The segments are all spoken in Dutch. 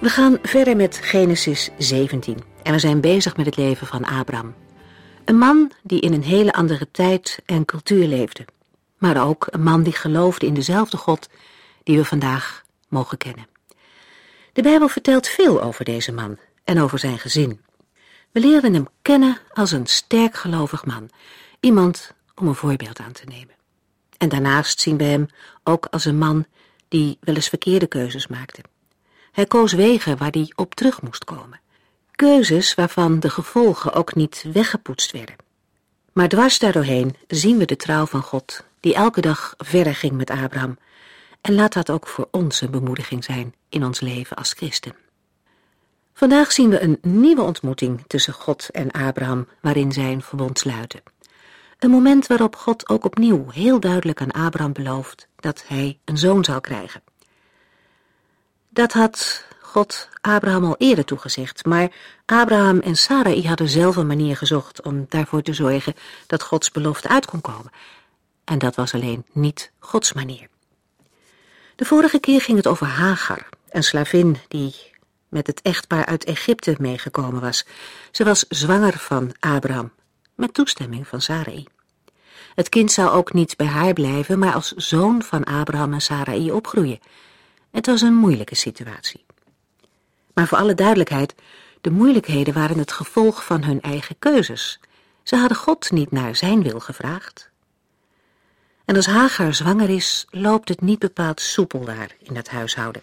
We gaan verder met Genesis 17 en we zijn bezig met het leven van Abraham. Een man die in een hele andere tijd en cultuur leefde, maar ook een man die geloofde in dezelfde God die we vandaag mogen kennen. De Bijbel vertelt veel over deze man en over zijn gezin. We leren hem kennen als een sterk gelovig man, iemand om een voorbeeld aan te nemen. En daarnaast zien we hem ook als een man die wel eens verkeerde keuzes maakte. Hij koos wegen waar hij op terug moest komen. Keuzes waarvan de gevolgen ook niet weggepoetst werden. Maar dwars daardoorheen zien we de trouw van God, die elke dag verder ging met Abraham. En laat dat ook voor ons een bemoediging zijn in ons leven als christen. Vandaag zien we een nieuwe ontmoeting tussen God en Abraham, waarin zij een verbond sluiten. Een moment waarop God ook opnieuw heel duidelijk aan Abraham belooft dat hij een zoon zal krijgen. Dat had God Abraham al eerder toegezegd, maar Abraham en Sarai hadden zelf een manier gezocht om daarvoor te zorgen dat Gods belofte uit kon komen. En dat was alleen niet Gods manier. De vorige keer ging het over Hagar, een slavin die met het echtpaar uit Egypte meegekomen was. Ze was zwanger van Abraham, met toestemming van Sarai. Het kind zou ook niet bij haar blijven, maar als zoon van Abraham en Sarai opgroeien. Het was een moeilijke situatie. Maar voor alle duidelijkheid, de moeilijkheden waren het gevolg van hun eigen keuzes. Ze hadden God niet naar zijn wil gevraagd. En als Hagar zwanger is, loopt het niet bepaald soepel daar in het huishouden.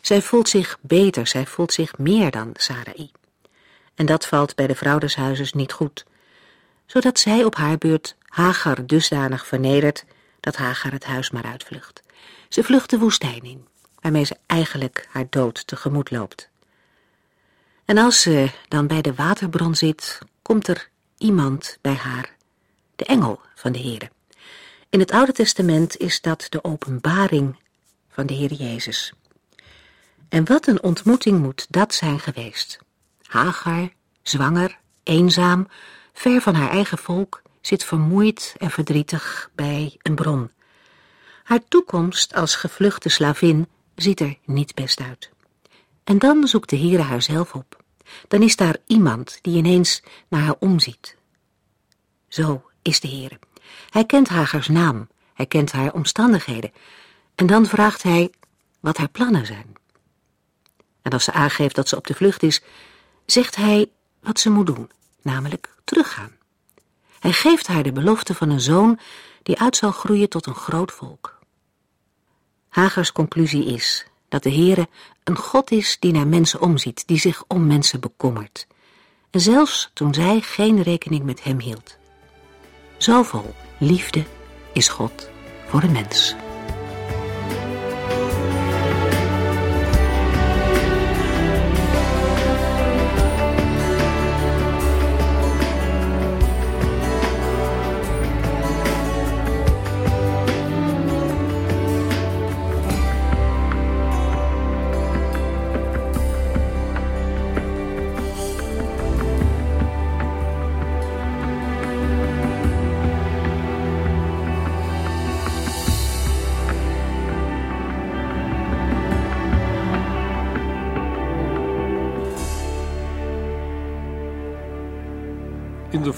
Zij voelt zich beter, zij voelt zich meer dan Sarai. En dat valt bij de vrouw des huizes niet goed, zodat zij op haar beurt Hagar dusdanig vernedert dat Hagar het huis maar uitvlucht. Ze vlucht de woestijn in waarmee ze eigenlijk haar dood tegemoet loopt. En als ze dan bij de waterbron zit, komt er iemand bij haar, de engel van de Heere. In het Oude Testament is dat de openbaring van de Heer Jezus. En wat een ontmoeting moet dat zijn geweest. Hagar, zwanger, eenzaam, ver van haar eigen volk, zit vermoeid en verdrietig bij een bron. Haar toekomst als gevluchte slavin ziet er niet best uit. En dan zoekt de Heere haar zelf op. Dan is daar iemand die ineens naar haar omziet. Zo is de Heere. Hij kent Hagers naam, hij kent haar omstandigheden. En dan vraagt hij wat haar plannen zijn. En als ze aangeeft dat ze op de vlucht is, zegt hij wat ze moet doen, namelijk teruggaan. Hij geeft haar de belofte van een zoon die uit zal groeien tot een groot volk. Hagers conclusie is dat de Heere een God is die naar mensen omziet, die zich om mensen bekommert. En zelfs toen zij geen rekening met hem hield. Zo vol liefde is God voor een mens.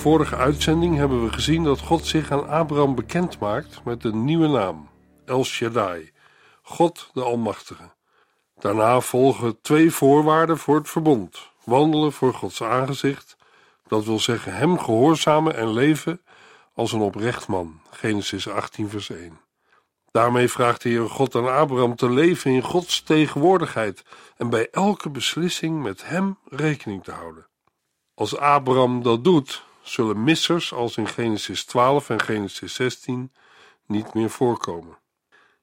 Vorige uitzending hebben we gezien dat God zich aan Abraham bekend maakt met een nieuwe naam, El Shaddai, God de Almachtige. Daarna volgen twee voorwaarden voor het verbond: wandelen voor Gods aangezicht, dat wil zeggen Hem gehoorzamen en leven als een oprecht man. Genesis 18, vers 1. Daarmee vraagt de Heer God aan Abraham te leven in Gods tegenwoordigheid en bij elke beslissing met Hem rekening te houden. Als Abraham dat doet, zullen missers als in Genesis 12 en Genesis 16 niet meer voorkomen.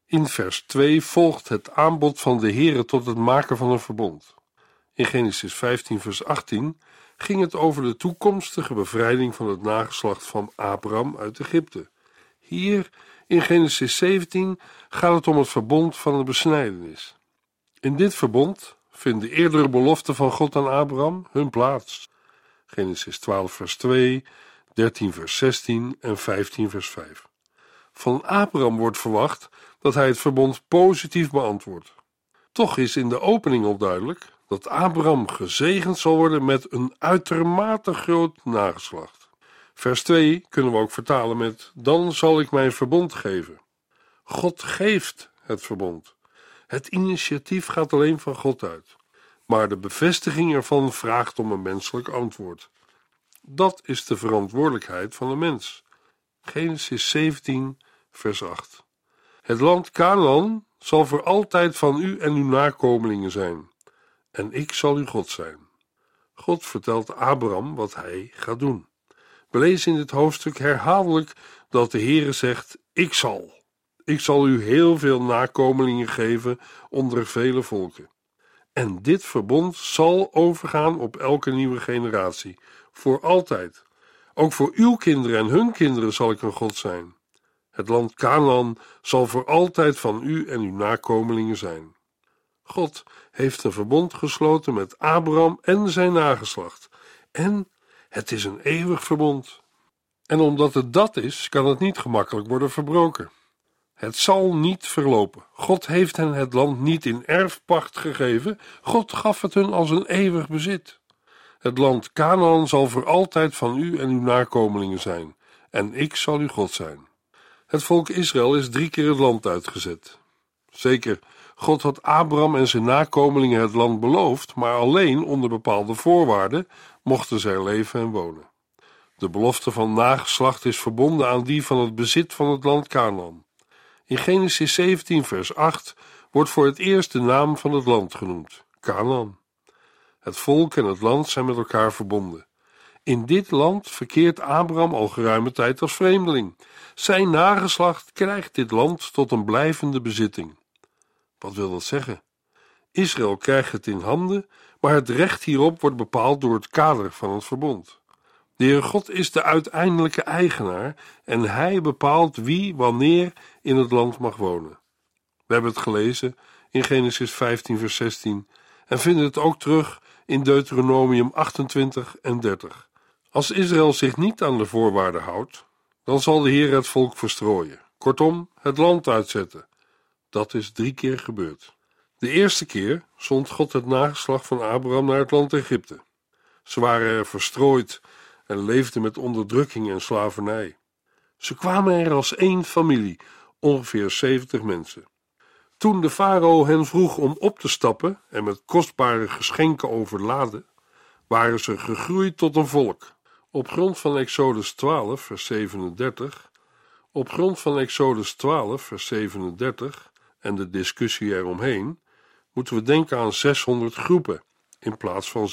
In vers 2 volgt het aanbod van de Heere tot het maken van een verbond. In Genesis 15, vers 18 ging het over de toekomstige bevrijding van het nageslacht van Abraham uit Egypte. Hier in Genesis 17 gaat het om het verbond van de besnijdenis. In dit verbond vinden eerdere beloften van God aan Abraham hun plaats. Genesis 12, vers 2, 13, vers 16 en 15, vers 5. Van Abraham wordt verwacht dat hij het verbond positief beantwoordt. Toch is in de opening al duidelijk dat Abraham gezegend zal worden met een uitermate groot nageslacht. Vers 2 kunnen we ook vertalen met: Dan zal ik mijn verbond geven. God geeft het verbond. Het initiatief gaat alleen van God uit, maar de bevestiging ervan vraagt om een menselijk antwoord. Dat is de verantwoordelijkheid van de mens. Genesis 17, vers 8. Het land Canaan zal voor altijd van u en uw nakomelingen zijn, en ik zal uw God zijn. God vertelt Abraham wat hij gaat doen. We lezen in dit hoofdstuk herhaaldelijk dat de Heere zegt: Ik zal. Ik zal u heel veel nakomelingen geven onder vele volken. En dit verbond zal overgaan op elke nieuwe generatie, voor altijd. Ook voor uw kinderen en hun kinderen zal ik een God zijn. Het land Canaan zal voor altijd van u en uw nakomelingen zijn. God heeft een verbond gesloten met Abraham en zijn nageslacht. En het is een eeuwig verbond. En omdat het dat is, kan het niet gemakkelijk worden verbroken. Het zal niet verlopen. God heeft hen het land niet in erfpacht gegeven, God gaf het hun als een eeuwig bezit. Het land Canaan zal voor altijd van u en uw nakomelingen zijn, en ik zal uw God zijn. Het volk Israël is drie keer het land uitgezet. Zeker, God had Abraham en zijn nakomelingen het land beloofd, maar alleen onder bepaalde voorwaarden mochten zij leven en wonen. De belofte van nageslacht is verbonden aan die van het bezit van het land Canaan. In Genesis 17, vers 8 wordt voor het eerst de naam van het land genoemd: Canaan. Het volk en het land zijn met elkaar verbonden. In dit land verkeert Abraham al geruime tijd als vreemdeling. Zijn nageslacht krijgt dit land tot een blijvende bezitting. Wat wil dat zeggen? Israël krijgt het in handen, maar het recht hierop wordt bepaald door het kader van het verbond. De Heer God is de uiteindelijke eigenaar en hij bepaalt wie wanneer in het land mag wonen. We hebben het gelezen in Genesis 15, vers 16 en vinden het ook terug in Deuteronomium 28 en 30. Als Israël zich niet aan de voorwaarden houdt, dan zal de Heer het volk verstrooien, kortom, het land uitzetten. Dat is drie keer gebeurd. De eerste keer zond God het nageslag van Abraham naar het land Egypte. Ze waren er verstrooid en leefden met onderdrukking en slavernij. Ze kwamen er als één familie, ongeveer zeventig mensen. Toen de farao hen vroeg om op te stappen en met kostbare geschenken overladen, waren ze gegroeid tot een volk. Op grond van Exodus 12, vers 37, op grond van Exodus 12, vers 37 en de discussie eromheen, moeten we denken aan 600 groepen in plaats van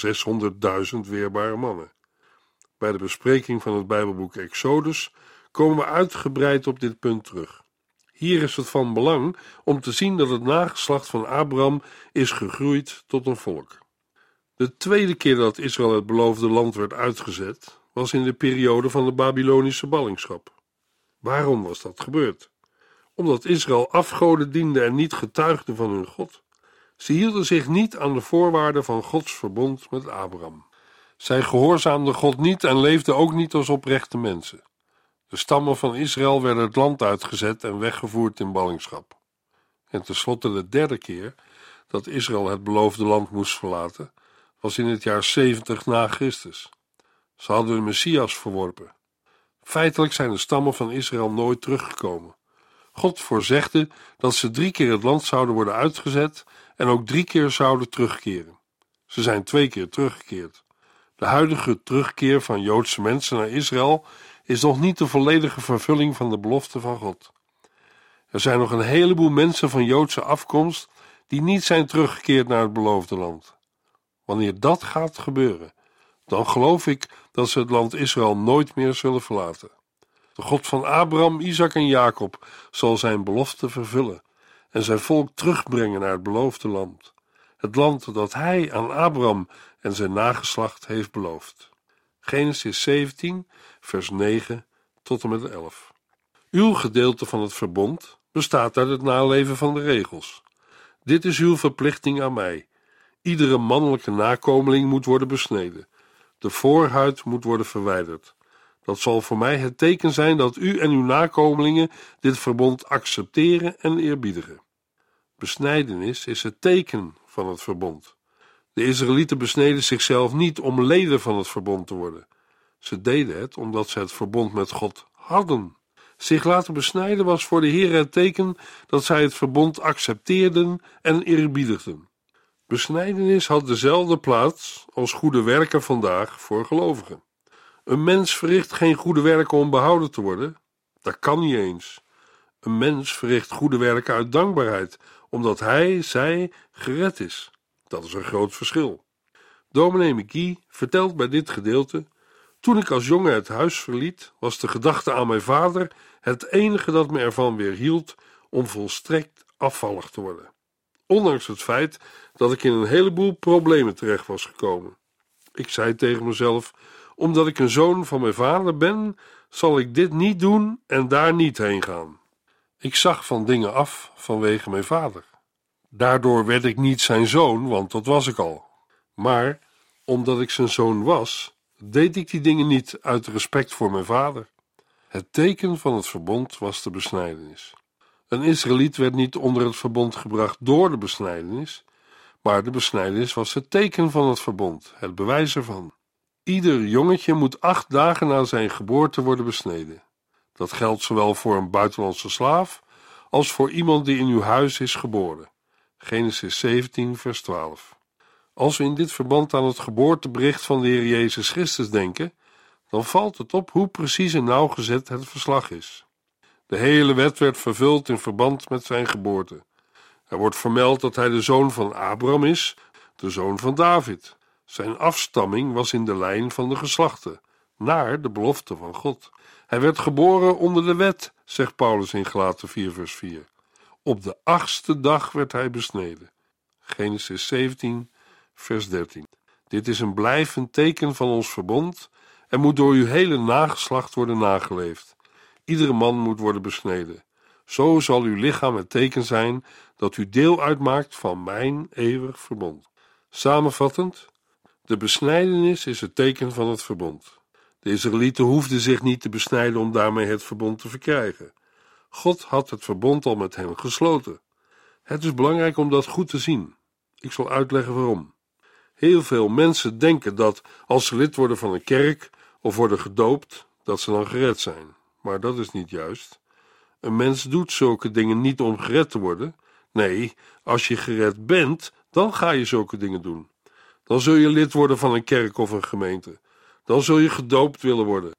600.000 weerbare mannen. Bij de bespreking van het Bijbelboek Exodus komen we uitgebreid op dit punt terug. Hier is het van belang om te zien dat het nageslacht van Abraham is gegroeid tot een volk. De tweede keer dat Israël het beloofde land werd uitgezet, was in de periode van de Babylonische ballingschap. Waarom was dat gebeurd? Omdat Israël afgoden diende en niet getuigde van hun God. Ze hielden zich niet aan de voorwaarden van Gods verbond met Abraham. Zij gehoorzaamden God niet en leefden ook niet als oprechte mensen. De stammen van Israël werden het land uitgezet en weggevoerd in ballingschap. En tenslotte de derde keer dat Israël het beloofde land moest verlaten, was in het jaar 70 na Christus. Ze hadden de Messias verworpen. Feitelijk zijn de stammen van Israël nooit teruggekomen. God voorzegde dat ze drie keer het land zouden worden uitgezet en ook drie keer zouden terugkeren. Ze zijn twee keer teruggekeerd. De huidige terugkeer van Joodse mensen naar Israël is nog niet de volledige vervulling van de belofte van God. Er zijn nog een heleboel mensen van Joodse afkomst die niet zijn teruggekeerd naar het beloofde land. Wanneer dat gaat gebeuren, dan geloof ik dat ze het land Israël nooit meer zullen verlaten. De God van Abraham, Isaac en Jacob zal zijn belofte vervullen en zijn volk terugbrengen naar het beloofde land. het land dat hij aan Abraham en zijn nageslacht heeft beloofd. Genesis 17, vers 9 tot en met 11. Uw gedeelte van het verbond bestaat uit het naleven van de regels. Dit is uw verplichting aan mij. Iedere mannelijke nakomeling moet worden besneden. De voorhuid moet worden verwijderd. Dat zal voor mij het teken zijn dat u en uw nakomelingen dit verbond accepteren en eerbiedigen. Besnijdenis is het teken van het verbond. De Israëlieten besneden zichzelf niet om leden van het verbond te worden. Ze deden het omdat ze het verbond met God hadden. Zich laten besnijden was voor de Heer het teken dat zij het verbond accepteerden en eerbiedigden. Besnijdenis had dezelfde plaats als goede werken vandaag voor gelovigen. Een mens verricht geen goede werken om behouden te worden. Dat kan niet eens. Een mens verricht goede werken uit dankbaarheid, omdat hij, zij, gered is. Dat is een groot verschil. Dominee McGee vertelt bij dit gedeelte: Toen ik als jongen het huis verliet, was de gedachte aan mijn vader het enige dat me ervan weerhield om volstrekt afvallig te worden. Ondanks het feit dat ik in een heleboel problemen terecht was gekomen. Ik zei tegen mezelf: omdat ik een zoon van mijn vader ben, zal ik dit niet doen en daar niet heen gaan. Ik zag van dingen af vanwege mijn vader. Daardoor werd ik niet zijn zoon, want dat was ik al. Maar omdat ik zijn zoon was, deed ik die dingen niet uit respect voor mijn vader. Het teken van het verbond was de besnijdenis. Een Israëliet werd niet onder het verbond gebracht door de besnijdenis, maar de besnijdenis was het teken van het verbond, het bewijs ervan. Ieder jongetje moet acht dagen na zijn geboorte worden besneden. Dat geldt zowel voor een buitenlandse slaaf als voor iemand die in uw huis is geboren. Genesis 17, vers 12. Als we in dit verband aan het geboortebericht van de Heer Jezus Christus denken, dan valt het op hoe precies en nauwgezet het verslag is. De hele wet werd vervuld in verband met zijn geboorte. Er wordt vermeld dat hij de zoon van Abraham is, de zoon van David. Zijn afstamming was in de lijn van de geslachten, naar de belofte van God. Hij werd geboren onder de wet, zegt Paulus in Galaten 4 vers 4. Op de achtste dag werd hij besneden. Genesis 17 vers 13. Dit is een blijvend teken van ons verbond en moet door uw hele nageslacht worden nageleefd. Iedere man moet worden besneden. Zo zal uw lichaam het teken zijn dat u deel uitmaakt van mijn eeuwig verbond. Samenvattend, de besnijdenis is het teken van het verbond. De Israëlieten hoefden zich niet te besnijden om daarmee het verbond te verkrijgen. God had het verbond al met hen gesloten. Het is belangrijk om dat goed te zien. Ik zal uitleggen waarom. Heel veel mensen denken dat als ze lid worden van een kerk of worden gedoopt, dat ze dan gered zijn. Maar dat is niet juist. Een mens doet zulke dingen niet om gered te worden. Nee, als je gered bent, dan ga je zulke dingen doen. Dan zul je lid worden van een kerk of een gemeente. Dan zul je gedoopt willen worden.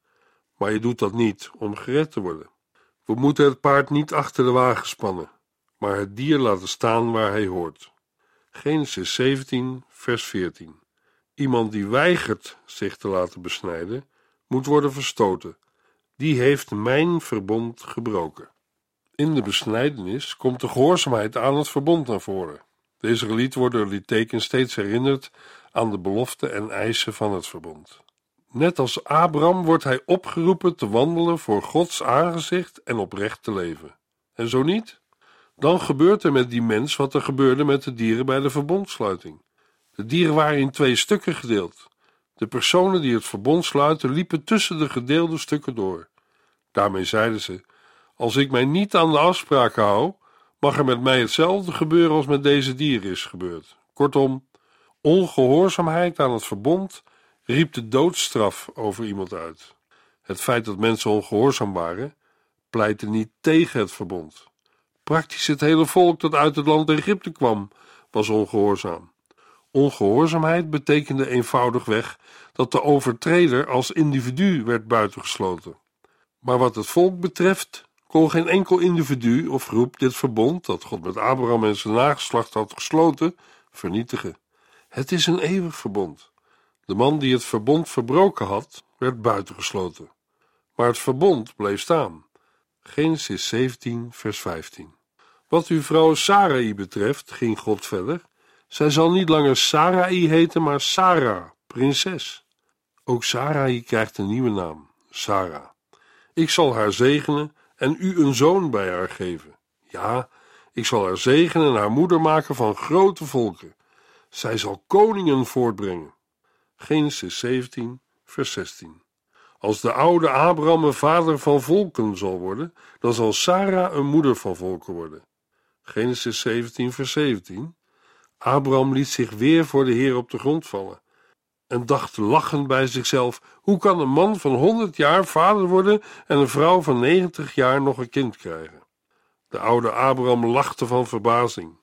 Maar je doet dat niet om gered te worden. We moeten het paard niet achter de wagen spannen, maar het dier laten staan waar hij hoort. Genesis 17, vers 14. Iemand die weigert zich te laten besnijden, moet worden verstoten. Die heeft mijn verbond gebroken. In de besnijdenis komt de gehoorzaamheid aan het verbond naar voren. De Israëlieten worden door dit teken steeds herinnerd aan de beloften en eisen van het verbond. Net als Abraham wordt hij opgeroepen te wandelen voor Gods aangezicht en oprecht te leven. En zo niet? Dan gebeurt er met die mens wat er gebeurde met de dieren bij de verbondsluiting. De dieren waren in twee stukken gedeeld. De personen die het verbond sluiten liepen tussen de gedeelde stukken door. Daarmee zeiden ze: Als ik mij niet aan de afspraken hou, mag er met mij hetzelfde gebeuren als met deze dieren is gebeurd. Kortom, ongehoorzaamheid aan het verbond riep de doodstraf over iemand uit. Het feit dat mensen ongehoorzaam waren, pleitte niet tegen het verbond. Praktisch het hele volk dat uit het land Egypte kwam, was ongehoorzaam. Ongehoorzaamheid betekende eenvoudigweg dat de overtreder als individu werd buitengesloten. Maar wat het volk betreft, kon geen enkel individu of groep dit verbond, dat God met Abraham en zijn nageslacht had gesloten, vernietigen. Het is een eeuwig verbond. De man die het verbond verbroken had, werd buitengesloten. Maar het verbond bleef staan. Genesis 17, vers 15. Wat uw vrouw Sarai betreft, ging God verder, Zij zal niet langer Sarai heten, maar Sarah, prinses. Ook Sarai krijgt een nieuwe naam, Sarah. Ik zal haar zegenen en u een zoon bij haar geven. Ja, ik zal haar zegenen en haar moeder maken van grote volken. Zij zal koningen voortbrengen. Genesis 17, vers 16. Als de oude Abraham een vader van volken zal worden, dan zal Sarah een moeder van volken worden. Genesis 17, vers 17. Abraham liet zich weer voor de Heer op de grond vallen en dacht lachend bij zichzelf: hoe kan een man van 100 jaar vader worden en een vrouw van 90 jaar nog een kind krijgen? De oude Abraham lachte van verbazing.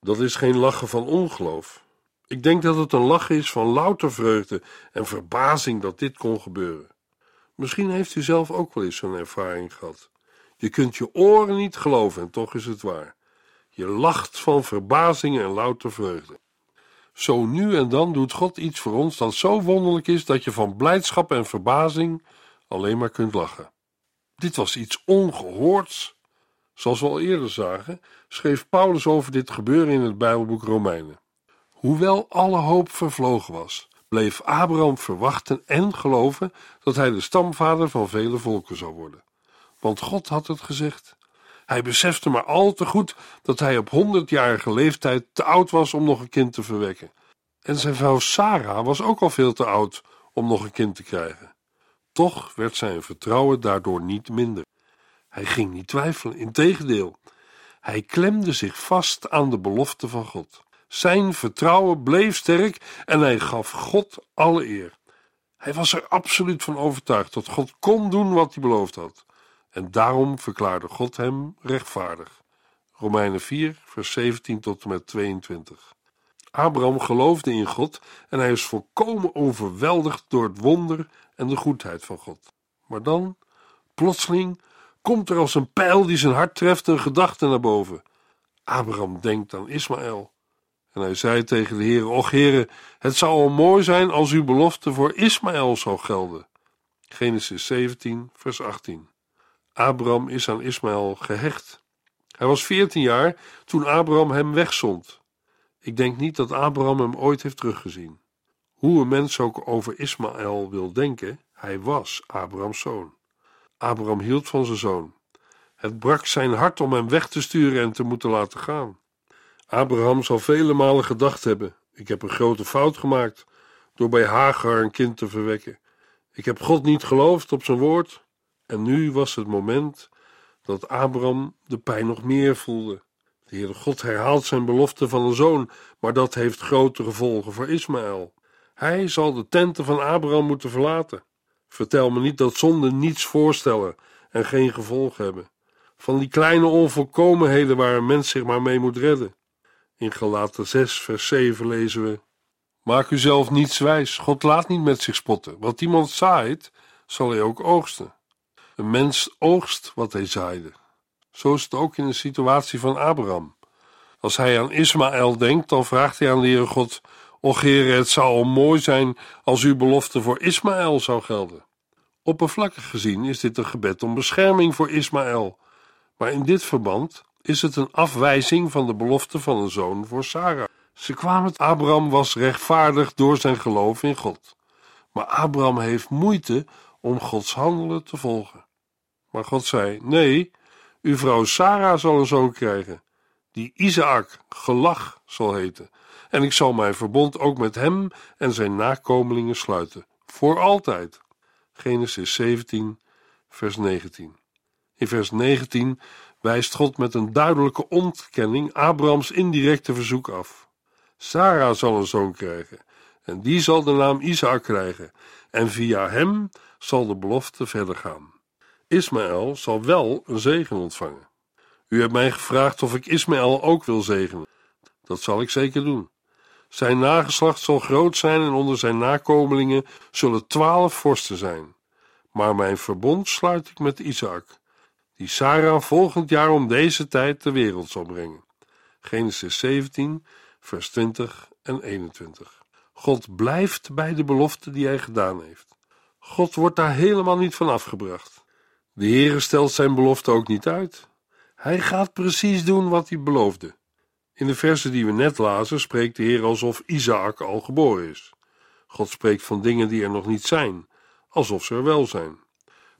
Dat is geen lachen van ongeloof. Ik denk dat het een lach is van louter vreugde en verbazing dat dit kon gebeuren. Misschien heeft u zelf ook wel eens zo'n ervaring gehad. Je kunt je oren niet geloven en toch is het waar. Je lacht van verbazing en louter vreugde. Zo nu en dan doet God iets voor ons dat zo wonderlijk is dat je van blijdschap en verbazing alleen maar kunt lachen. Dit was iets ongehoords. Zoals we al eerder zagen, schreef Paulus over dit gebeuren in het Bijbelboek Romeinen. Hoewel alle hoop vervlogen was, bleef Abraham verwachten en geloven dat hij de stamvader van vele volken zou worden. Want God had het gezegd. Hij besefte maar al te goed dat hij op honderdjarige leeftijd te oud was om nog een kind te verwekken. En zijn vrouw Sarah was ook al veel te oud om nog een kind te krijgen. Toch werd zijn vertrouwen daardoor niet minder. Hij ging niet twijfelen, integendeel. Hij klemde zich vast aan de belofte van God. Zijn vertrouwen bleef sterk en hij gaf God alle eer. Hij was er absoluut van overtuigd dat God kon doen wat hij beloofd had. En daarom verklaarde God hem rechtvaardig. Romeinen 4, vers 17 tot en met 22. Abraham geloofde in God en hij is volkomen overweldigd door het wonder en de goedheid van God. Maar dan, plotseling, komt er als een pijl die zijn hart treft een gedachte naar boven. Abraham denkt aan Ismaël. En hij zei tegen de Heer: Och Heere, het zou al mooi zijn als uw belofte voor Ismaël zou gelden. Genesis 17, vers 18. Abraham is aan Ismaël gehecht. Hij was veertien jaar toen Abraham hem wegzond. Ik denk niet dat Abraham hem ooit heeft teruggezien. Hoe een mens ook over Ismaël wil denken, hij was Abrahams zoon. Abraham hield van zijn zoon. Het brak zijn hart om hem weg te sturen en te moeten laten gaan. Abraham zal vele malen gedacht hebben: ik heb een grote fout gemaakt door bij Hagar een kind te verwekken. Ik heb God niet geloofd op zijn woord en nu was het moment dat Abraham de pijn nog meer voelde. De Heere God herhaalt zijn belofte van een zoon, maar dat heeft grote gevolgen voor Ismaël. Hij zal de tenten van Abraham moeten verlaten. Vertel me niet dat zonden niets voorstellen en geen gevolg hebben. Van die kleine onvolkomenheden waar een mens zich maar mee moet redden. In Galaten 6, vers 7 lezen we: Maak u zelf niets wijs. God laat niet met zich spotten. Wat iemand zaait, zal hij ook oogsten. Een mens oogst wat hij zaaide. Zo is het ook in de situatie van Abraham. Als hij aan Ismaël denkt, dan vraagt hij aan de Heere God: O Heere, het zou al mooi zijn als uw belofte voor Ismaël zou gelden. Oppervlakkig gezien is dit een gebed om bescherming voor Ismaël, maar in dit verband is het een afwijzing van de belofte van een zoon voor Sarah. Ze kwamen, Abraham was rechtvaardig door zijn geloof in God. Maar Abraham heeft moeite om Gods handelen te volgen. Maar God zei: Nee, uw vrouw Sarah zal een zoon krijgen, die Isaac gelach zal heten. En ik zal mijn verbond ook met hem en zijn nakomelingen sluiten, voor altijd. Genesis 17, vers 19. In vers 19 wijst God met een duidelijke ontkenning Abrahams indirecte verzoek af. Sarah zal een zoon krijgen, en die zal de naam Isaac krijgen, en via hem zal de belofte verder gaan. Ismaël zal wel een zegen ontvangen. U hebt mij gevraagd of ik Ismaël ook wil zegenen. Dat zal ik zeker doen. Zijn nageslacht zal groot zijn en onder zijn nakomelingen zullen twaalf vorsten zijn. Maar mijn verbond sluit ik met Isaac, die Sarah volgend jaar om deze tijd ter wereld zal brengen. Genesis 17, vers 20 en 21. God blijft bij de belofte die hij gedaan heeft. God wordt daar helemaal niet van afgebracht. De Heere stelt zijn belofte ook niet uit. Hij gaat precies doen wat hij beloofde. In de versen die we net lazen spreekt de Heer alsof Isaac al geboren is. God spreekt van dingen die er nog niet zijn, alsof ze er wel zijn.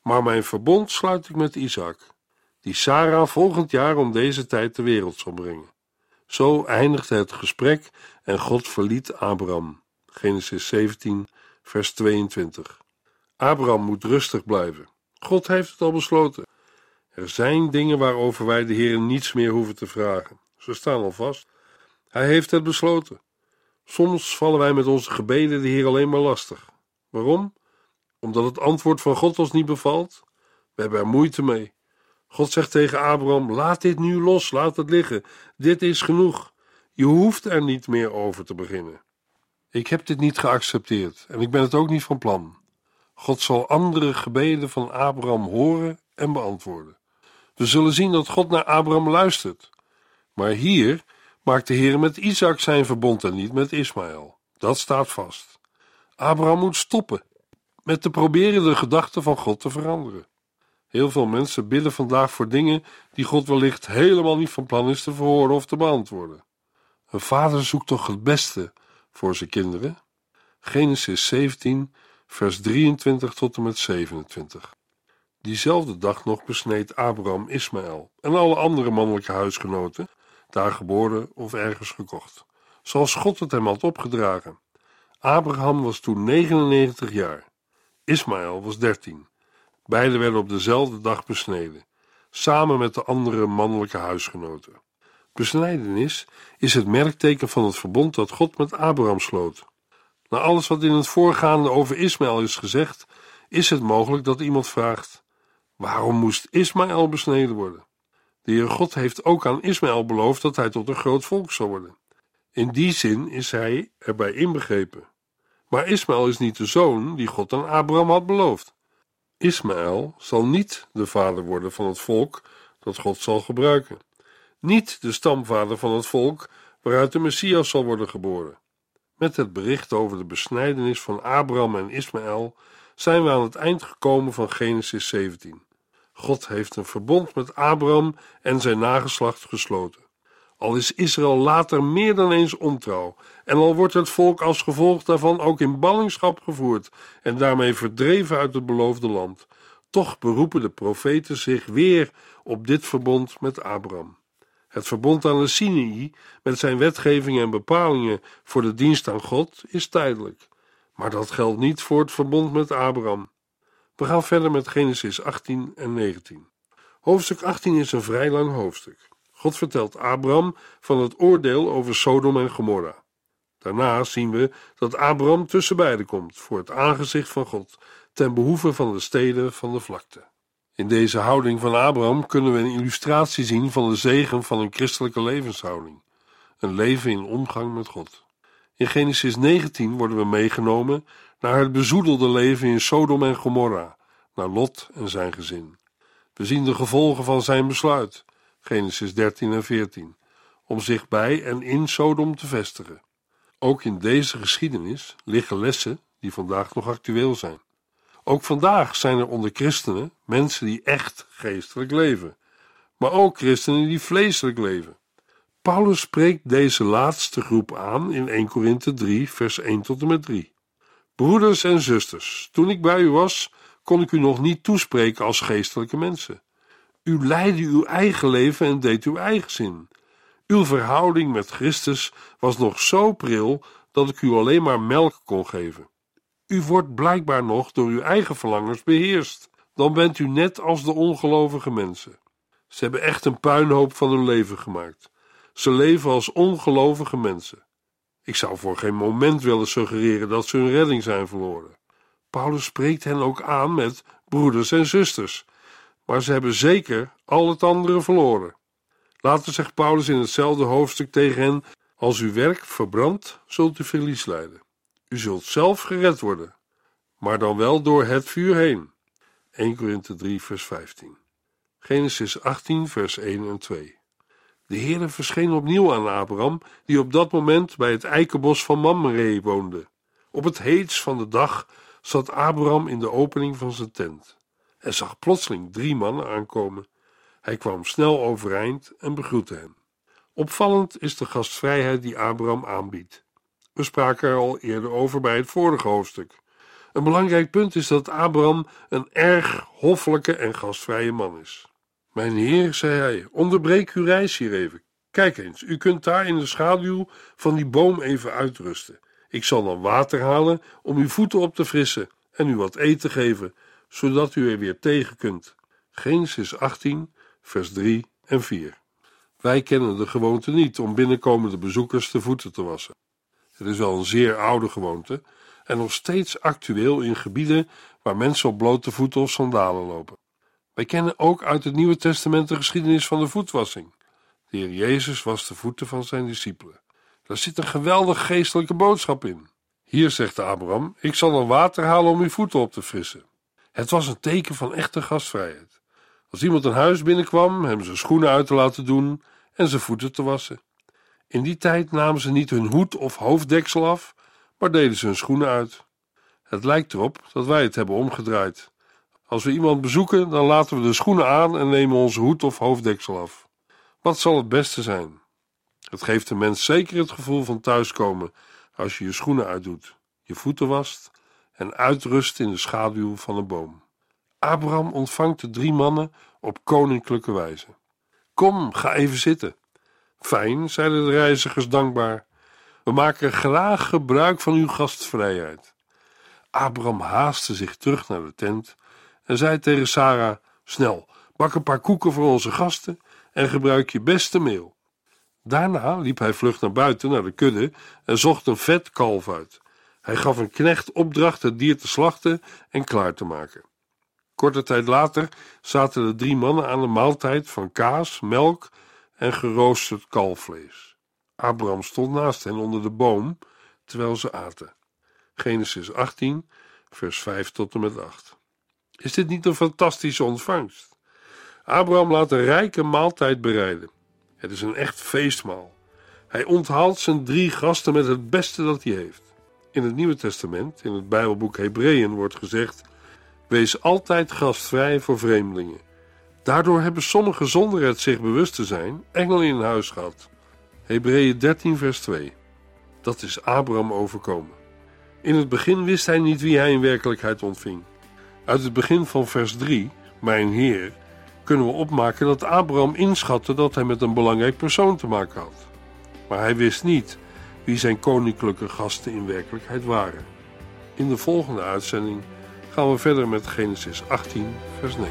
Maar mijn verbond sluit ik met Isaac, die Sarah volgend jaar om deze tijd ter wereld zal brengen. Zo eindigde het gesprek en God verliet Abraham. Genesis 17, vers 22. Abraham moet rustig blijven. God heeft het al besloten. Er zijn dingen waarover wij de Heer niets meer hoeven te vragen. Ze staan al vast. Hij heeft het besloten. Soms vallen wij met onze gebeden de Heer alleen maar lastig. Waarom? Omdat het antwoord van God ons niet bevalt? We hebben er moeite mee. God zegt tegen Abraham: Laat dit nu los, laat het liggen. Dit is genoeg. Je hoeft er niet meer over te beginnen. Ik heb dit niet geaccepteerd en ik ben het ook niet van plan. God zal andere gebeden van Abraham horen en beantwoorden. We zullen zien dat God naar Abraham luistert. Maar hier maakt de Heer met Isaac zijn verbond en niet met Ismaël. Dat staat vast. Abraham moet stoppen met te proberen de gedachten van God te veranderen. Heel veel mensen bidden vandaag voor dingen die God wellicht helemaal niet van plan is te verhoren of te beantwoorden. Een vader zoekt toch het beste voor zijn kinderen? Genesis 17, vers 23 tot en met 27. Diezelfde dag nog besneed Abraham Ismaël en alle andere mannelijke huisgenoten, daar geboren of ergens gekocht, zoals God het hem had opgedragen. Abraham was toen 99 jaar, Ismaël was 13. Beiden werden op dezelfde dag besneden, samen met de andere mannelijke huisgenoten. Besnijdenis is het merkteken van het verbond dat God met Abraham sloot. Na alles wat in het voorgaande over Ismaël is gezegd, is het mogelijk dat iemand vraagt: waarom moest Ismaël besneden worden? De Heer God heeft ook aan Ismaël beloofd dat hij tot een groot volk zou worden. In die zin is hij erbij inbegrepen. Maar Ismaël is niet de zoon die God aan Abraham had beloofd. Ismaël zal niet de vader worden van het volk dat God zal gebruiken, niet de stamvader van het volk waaruit de Messias zal worden geboren. Met het bericht over de besnijdenis van Abraham en Ismaël zijn we aan het eind gekomen van Genesis 17. God heeft een verbond met Abraham en zijn nageslacht gesloten. Al is Israël later meer dan eens ontrouw, en al wordt het volk als gevolg daarvan ook in ballingschap gevoerd en daarmee verdreven uit het beloofde land, toch beroepen de profeten zich weer op dit verbond met Abraham. Het verbond aan de Sinai, met zijn wetgevingen en bepalingen voor de dienst aan God, is tijdelijk. Maar dat geldt niet voor het verbond met Abraham. We gaan verder met Genesis 18 en 19. Hoofdstuk 18 is een vrij lang hoofdstuk. God vertelt Abraham van het oordeel over Sodom en Gomorra. Daarna zien we dat Abraham tussen beiden komt voor het aangezicht van God ten behoeve van de steden van de vlakte. In deze houding van Abraham kunnen we een illustratie zien van de zegen van een christelijke levenshouding, een leven in omgang met God. In Genesis 19 worden we meegenomen naar het bezoedelde leven in Sodom en Gomorra, naar Lot en zijn gezin. We zien de gevolgen van zijn besluit, Genesis 13 en 14, om zich bij en in Sodom te vestigen. Ook in deze geschiedenis liggen lessen die vandaag nog actueel zijn. Ook vandaag zijn er onder christenen mensen die echt geestelijk leven, maar ook christenen die vleeselijk leven. Paulus spreekt deze laatste groep aan in 1 Korinthe 3, vers 1 tot en met 3. Broeders en zusters, toen ik bij u was, kon ik u nog niet toespreken als geestelijke mensen. U leidde uw eigen leven en deed uw eigen zin. Uw verhouding met Christus was nog zo pril dat ik u alleen maar melk kon geven. U wordt blijkbaar nog door uw eigen verlangens beheerst. Dan bent u net als de ongelovige mensen. Ze hebben echt een puinhoop van hun leven gemaakt. Ze leven als ongelovige mensen. Ik zou voor geen moment willen suggereren dat ze hun redding zijn verloren. Paulus spreekt hen ook aan met broeders en zusters, maar ze hebben zeker al het andere verloren. Later zegt Paulus in hetzelfde hoofdstuk tegen hen: Als uw werk verbrandt, zult u verlies lijden. U zult zelf gered worden, maar dan wel door het vuur heen. 1 Korinthe 3, vers 15. Genesis 18, vers 1 en 2. De Heere verscheen opnieuw aan Abraham, die op dat moment bij het eikenbos van Mamre woonde. Op het heets van de dag zat Abraham in de opening van zijn tent en zag plotseling drie mannen aankomen. Hij kwam snel overeind en begroette hen. Opvallend is de gastvrijheid die Abraham aanbiedt. We spraken er al eerder over bij het vorige hoofdstuk. Een belangrijk punt is dat Abraham een erg hoffelijke en gastvrije man is. Mijn heer, zei hij, onderbreek uw reis hier even. Kijk eens, u kunt daar in de schaduw van die boom even uitrusten. Ik zal dan water halen om uw voeten op te frissen en u wat eten geven, zodat u er weer tegen kunt. Genesis 18, vers 3 en 4. Wij kennen de gewoonte niet om binnenkomende bezoekers de voeten te wassen. Het is wel een zeer oude gewoonte en nog steeds actueel in gebieden waar mensen op blote voeten of sandalen lopen. Wij kennen ook uit het Nieuwe Testament de geschiedenis van de voetwassing. De Heer Jezus was de voeten van zijn discipelen. Daar zit een geweldig geestelijke boodschap in. Hier zegt Abraham: Ik zal dan water halen om uw voeten op te frissen. Het was een teken van echte gastvrijheid. Als iemand een huis binnenkwam, hem zijn schoenen uit te laten doen en zijn voeten te wassen. In die tijd namen ze niet hun hoed of hoofddeksel af, maar deden ze hun schoenen uit. Het lijkt erop dat wij het hebben omgedraaid. Als we iemand bezoeken, dan laten we de schoenen aan en nemen onze hoed of hoofddeksel af. Wat zal het beste zijn? Het geeft de mens zeker het gevoel van thuiskomen als je je schoenen uitdoet, je voeten wast en uitrust in de schaduw van een boom. Abraham ontvangt de drie mannen op koninklijke wijze. Kom, ga even zitten. Fijn, zeiden de reizigers dankbaar. We maken graag gebruik van uw gastvrijheid. Abraham haastte zich terug naar de tent en zei tegen Sarah: Snel, bak een paar koeken voor onze gasten en gebruik je beste meel. Daarna liep hij vlug naar buiten naar de kudde en zocht een vet kalf uit. Hij gaf een knecht opdracht het dier te slachten en klaar te maken. Korte tijd later zaten de drie mannen aan een maaltijd van kaas, melk en geroosterd kalfvlees. Abraham stond naast hen onder de boom terwijl ze aten. Genesis 18, vers 5 tot en met 8. Is dit niet een fantastische ontvangst? Abraham laat een rijke maaltijd bereiden. Het is een echt feestmaal. Hij onthaalt zijn drie gasten met het beste dat hij heeft. In het Nieuwe Testament, in het Bijbelboek Hebreeën, wordt gezegd: Wees altijd gastvrij voor vreemdelingen. Daardoor hebben sommigen zonder het zich bewust te zijn engelen in huis gehad. Hebreeën 13, vers 2. Dat is Abraham overkomen. In het begin wist hij niet wie hij in werkelijkheid ontving. Uit het begin van vers 3, Mijn Heer, kunnen we opmaken dat Abraham inschatte dat hij met een belangrijk persoon te maken had. Maar hij wist niet wie zijn koninklijke gasten in werkelijkheid waren. In de volgende uitzending gaan we verder met Genesis 18, vers 9.